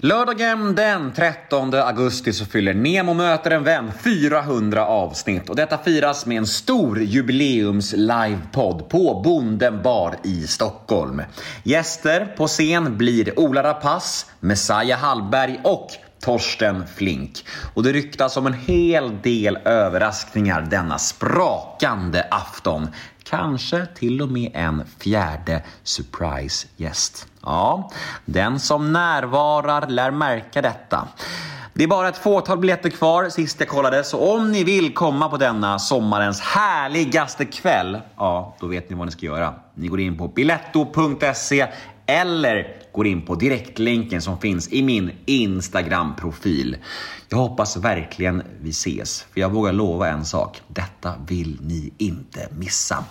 Lördagen den 13 augusti så fyller Nemo möter en vän 400 avsnitt och detta firas med en stor jubileums livepodd på Bonden bar i Stockholm. Gäster på scen blir Ola Rapace, Messiah Hallberg och Torsten Flink. Och det ryktas om en hel del överraskningar denna sprakande afton. Kanske till och med en fjärde surprise-gäst. Ja, den som närvarar lär märka detta. Det är bara ett fåtal biljetter kvar sist jag kollade, så om ni vill komma på denna sommarens härligaste kväll, ja, då vet ni vad ni ska göra. Ni går in på biletto.se eller går in på direktlänken som finns i min Instagram-profil. Jag hoppas verkligen vi ses, för jag vågar lova en sak. Detta vill ni inte missa.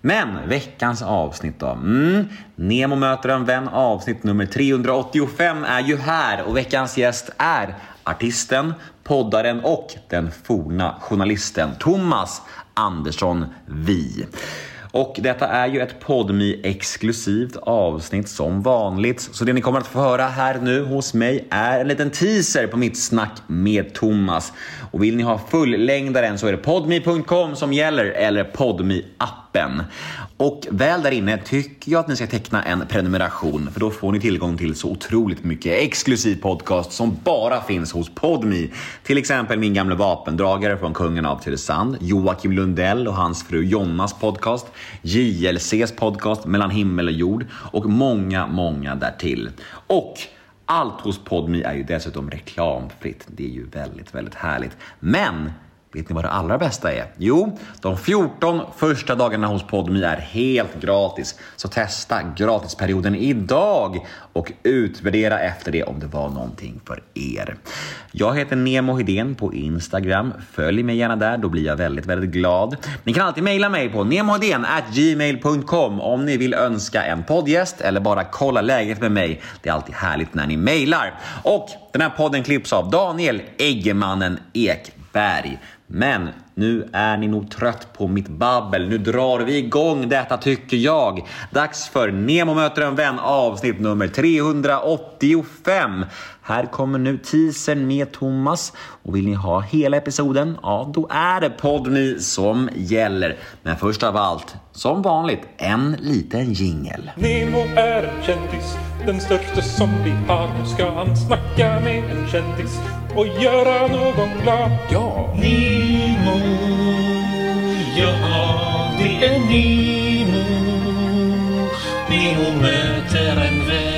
Men veckans avsnitt då? Mm. Nemo möter en vän avsnitt nummer 385 är ju här och veckans gäst är artisten, poddaren och den forna journalisten Thomas Andersson Vi. Och detta är ju ett podmi exklusivt avsnitt som vanligt. Så det ni kommer att få höra här nu hos mig är en liten teaser på mitt snack med Thomas. Och vill ni ha fullängdaren så är det podmi.com som gäller eller podmi appen och väl där inne tycker jag att ni ska teckna en prenumeration för då får ni tillgång till så otroligt mycket exklusiv podcast som bara finns hos Podmi. Till exempel min gamla vapendragare från kungen av Tylösand, Joakim Lundell och hans fru Jonnas podcast, JLCs podcast Mellan himmel och jord och många, många därtill. Och allt hos Podmi är ju dessutom reklamfritt. Det är ju väldigt, väldigt härligt. Men Vet ni vad det allra bästa är? Jo, de 14 första dagarna hos Podmi är helt gratis. Så testa gratisperioden idag och utvärdera efter det om det var någonting för er. Jag heter Nemo Hedén på Instagram. Följ mig gärna där, då blir jag väldigt, väldigt glad. Ni kan alltid mejla mig på gmail.com om ni vill önska en poddgäst eller bara kolla läget med mig. Det är alltid härligt när ni mejlar. Och den här podden klipps av Daniel Eggemannen Ekberg. Men nu är ni nog trött på mitt babbel. Nu drar vi igång detta tycker jag. Dags för Nemo möter en vän avsnitt nummer 385. Här kommer nu teasern med Thomas och vill ni ha hela episoden, ja då är det Podmi som gäller. Men först av allt, som vanligt, en liten jingel. Nemo är en kändis, den största som vi har. Nu ska han snacka med en kändis och göra någon glad. Ja! Nemo, ja det är Nemo. Nemo möter en vän.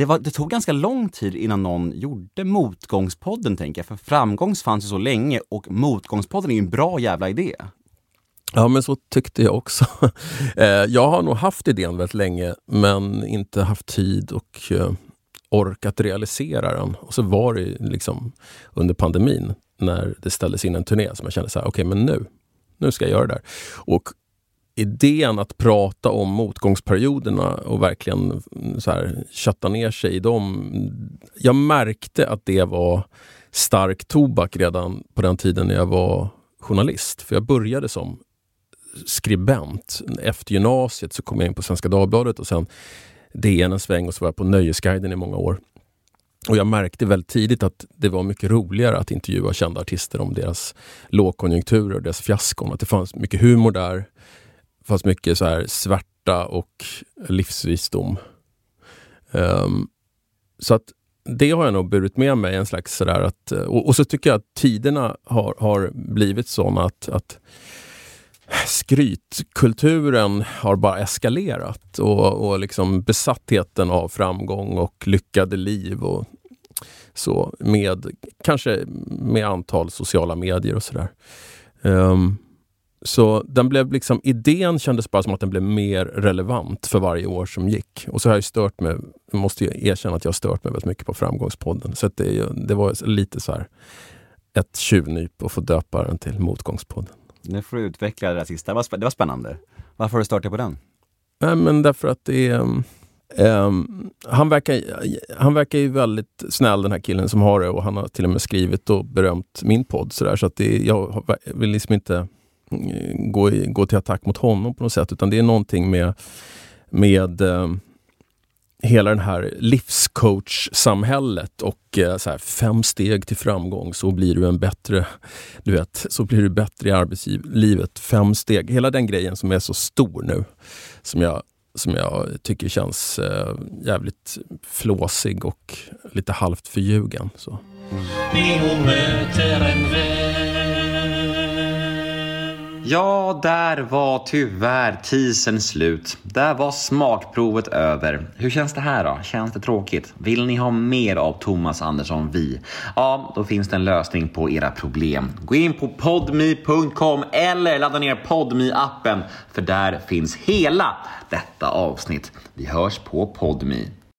Det, var, det tog ganska lång tid innan någon gjorde Motgångspodden, tänker jag. För framgångs fanns ju så länge och Motgångspodden är ju en bra jävla idé. Ja, men så tyckte jag också. Eh, jag har nog haft idén väldigt länge, men inte haft tid och ork orkat realisera den. Och så var det liksom under pandemin, när det ställdes in en turné, som jag kände så här, okej, okay, men nu, nu ska jag göra det där. Och idén att prata om motgångsperioderna och verkligen så här, kötta ner sig i dem. Jag märkte att det var stark tobak redan på den tiden när jag var journalist. För jag började som skribent. Efter gymnasiet så kom jag in på Svenska Dagbladet och sen DN en sväng och så var jag på Nöjesguiden i många år. Och jag märkte väldigt tidigt att det var mycket roligare att intervjua kända artister om deras lågkonjunkturer och deras fiaskon. Att det fanns mycket humor där. Fanns mycket så här svärta och livsvisdom. Um, så att det har jag nog burit med mig. en slags sådär att, eh, och, och, så tycker jag att tiderna har, har blivit sådana att, att skrytkulturen har bara eskalerat och, och liksom besattheten av framgång och lyckade liv och så med kanske med antal sociala medier och sådär. Um, ehm, så den blev liksom, idén kändes bara som att den blev mer relevant för varje år som gick. Och så har jag stört mig, måste jag erkänna att jag har stört mig väldigt mycket på Framgångspodden. Så det, det var lite så här ett tjuvnyp att få döpa den till Motgångspodden. Nu får du utveckla det där sista, det var spännande. Varför har du startat på den? Nej, men därför att det är... Um, han, verkar, han verkar ju väldigt snäll den här killen som har det och han har till och med skrivit och berömt min podd. Så, där, så att det, jag vill liksom inte Eh, gå, gå, gå till attack mot honom på något sätt utan det är någonting med, med eh, hela den här livscoach-samhället och eh, så här, fem steg till framgång så blir du en bättre, du vet, så blir du bättre i arbetslivet. Fem steg, hela den grejen som är så stor nu. Som jag, som jag tycker känns eh, jävligt flåsig och lite halvt förljugen. Så. Nemo möter en vän. Ja, där var tyvärr teasern slut. Där var smakprovet över. Hur känns det här då? Känns det tråkigt? Vill ni ha mer av Thomas Andersson Vi? Ja, då finns det en lösning på era problem. Gå in på podme.com eller ladda ner podme appen för där finns hela detta avsnitt. Vi hörs på podme.